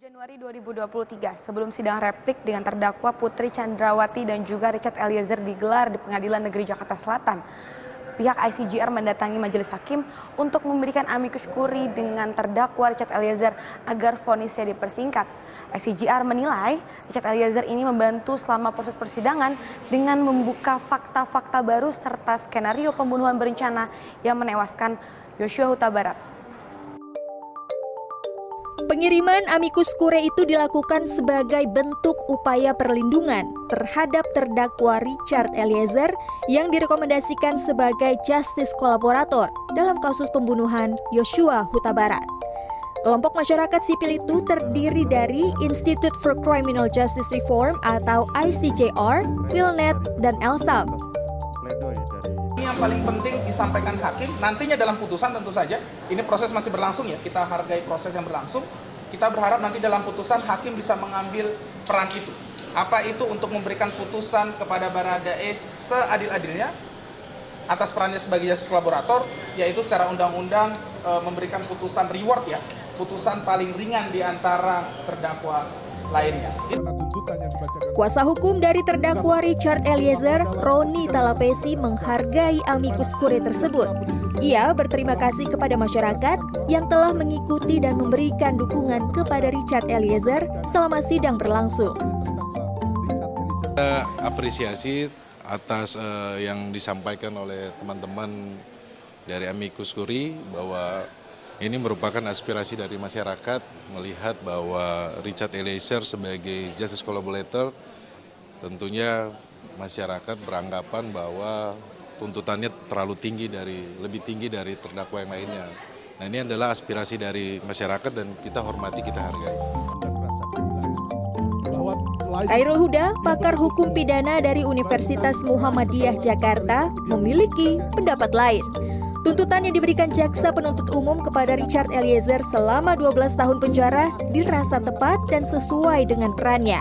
Januari 2023, sebelum sidang replik dengan terdakwa Putri Chandrawati dan juga Richard Eliezer digelar di Pengadilan Negeri Jakarta Selatan, pihak ICGR mendatangi majelis hakim untuk memberikan amikus kuri dengan terdakwa Richard Eliezer agar vonisnya dipersingkat. ICGR menilai Richard Eliezer ini membantu selama proses persidangan dengan membuka fakta-fakta baru serta skenario pembunuhan berencana yang menewaskan Joshua Huta Barat. Pengiriman amikus kure itu dilakukan sebagai bentuk upaya perlindungan terhadap terdakwa Richard Eliezer yang direkomendasikan sebagai justice kolaborator dalam kasus pembunuhan Joshua Huta Barat. Kelompok masyarakat sipil itu terdiri dari Institute for Criminal Justice Reform atau ICJR, Wilnet, dan Elsam. Yang paling penting disampaikan hakim, nantinya dalam putusan tentu saja, ini proses masih berlangsung ya, kita hargai proses yang berlangsung, kita berharap nanti dalam putusan hakim bisa mengambil peran itu. Apa itu untuk memberikan putusan kepada Baradae seadil-adilnya atas perannya sebagai justice kolaborator, yaitu secara undang-undang e, memberikan putusan reward ya, putusan paling ringan di antara terdakwa lainnya. Kuasa hukum dari terdakwa Richard Eliezer, Roni Talapesi menghargai amikus kure tersebut. Ia berterima kasih kepada masyarakat yang telah mengikuti dan memberikan dukungan kepada Richard Eliezer selama sidang berlangsung. Kita apresiasi atas uh, yang disampaikan oleh teman-teman dari amikus kuri bahwa ini merupakan aspirasi dari masyarakat melihat bahwa Richard Eliezer sebagai justice collaborator tentunya masyarakat beranggapan bahwa tuntutannya terlalu tinggi dari lebih tinggi dari terdakwa yang lainnya. Nah ini adalah aspirasi dari masyarakat dan kita hormati, kita hargai. Khairul Huda, pakar hukum pidana dari Universitas Muhammadiyah Jakarta, memiliki pendapat lain. Tuntutan yang diberikan jaksa penuntut umum kepada Richard Eliezer selama 12 tahun penjara dirasa tepat dan sesuai dengan perannya.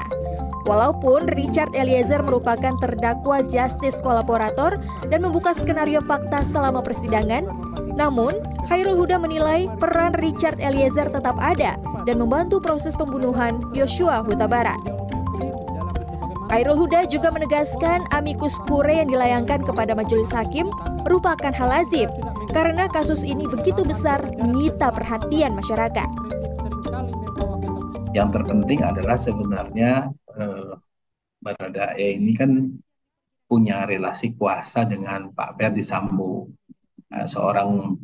Walaupun Richard Eliezer merupakan terdakwa justice kolaborator dan membuka skenario fakta selama persidangan, namun Khairul Huda menilai peran Richard Eliezer tetap ada dan membantu proses pembunuhan Joshua Huta Barat. Khairul Huda juga menegaskan amikus kure yang dilayangkan kepada majelis hakim merupakan hal lazim karena kasus ini begitu besar menyita perhatian masyarakat. Yang terpenting adalah sebenarnya eh, Baradae ini kan punya relasi kuasa dengan Pak Ferdi Sambo, eh, seorang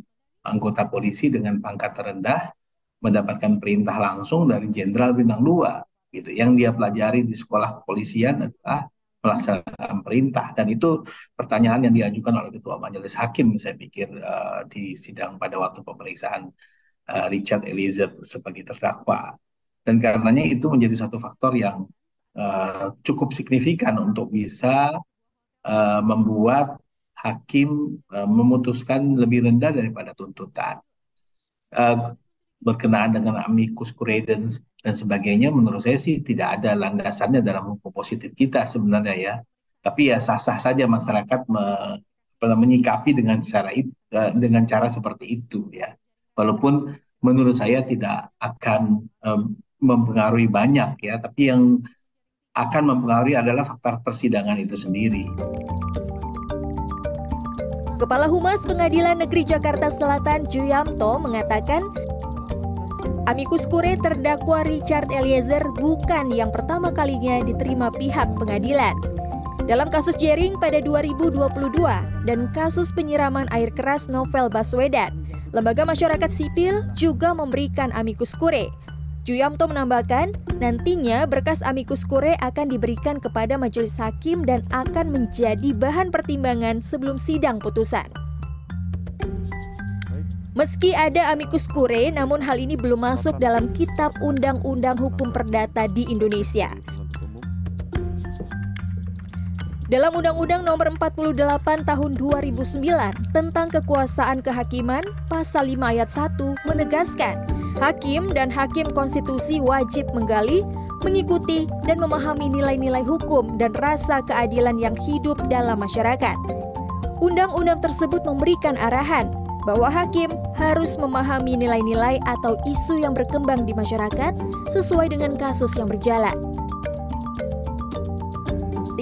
anggota polisi dengan pangkat terendah mendapatkan perintah langsung dari Jenderal Bintang 2 gitu. Yang dia pelajari di sekolah kepolisian adalah melaksanakan perintah dan itu pertanyaan yang diajukan oleh ketua majelis hakim saya pikir uh, di sidang pada waktu pemeriksaan uh, Richard Eliezer sebagai terdakwa dan karenanya itu menjadi satu faktor yang uh, cukup signifikan untuk bisa uh, membuat hakim uh, memutuskan lebih rendah daripada tuntutan. Uh, berkenaan dengan amicus curiae dan, dan sebagainya, menurut saya sih tidak ada landasannya dalam hukum positif kita sebenarnya ya. Tapi ya sah-sah saja masyarakat me, menyikapi dengan cara itu, dengan cara seperti itu ya. Walaupun menurut saya tidak akan um, mempengaruhi banyak ya, tapi yang akan mempengaruhi adalah faktor persidangan itu sendiri. Kepala Humas Pengadilan Negeri Jakarta Selatan Juyamto mengatakan Amikus kure terdakwa Richard Eliezer bukan yang pertama kalinya diterima pihak pengadilan. Dalam kasus Jering pada 2022 dan kasus penyiraman air keras Novel Baswedan, lembaga masyarakat sipil juga memberikan amikus kure Juyamto menambahkan, nantinya berkas amikus kure akan diberikan kepada majelis hakim dan akan menjadi bahan pertimbangan sebelum sidang putusan. Meski ada amikus kure, namun hal ini belum masuk dalam kitab Undang-Undang Hukum Perdata di Indonesia. Dalam Undang-Undang Nomor 48 Tahun 2009 tentang Kekuasaan Kehakiman, Pasal 5 Ayat 1 menegaskan Hakim dan hakim konstitusi wajib menggali, mengikuti, dan memahami nilai-nilai hukum dan rasa keadilan yang hidup dalam masyarakat. Undang-undang tersebut memberikan arahan bahwa hakim harus memahami nilai-nilai atau isu yang berkembang di masyarakat sesuai dengan kasus yang berjalan.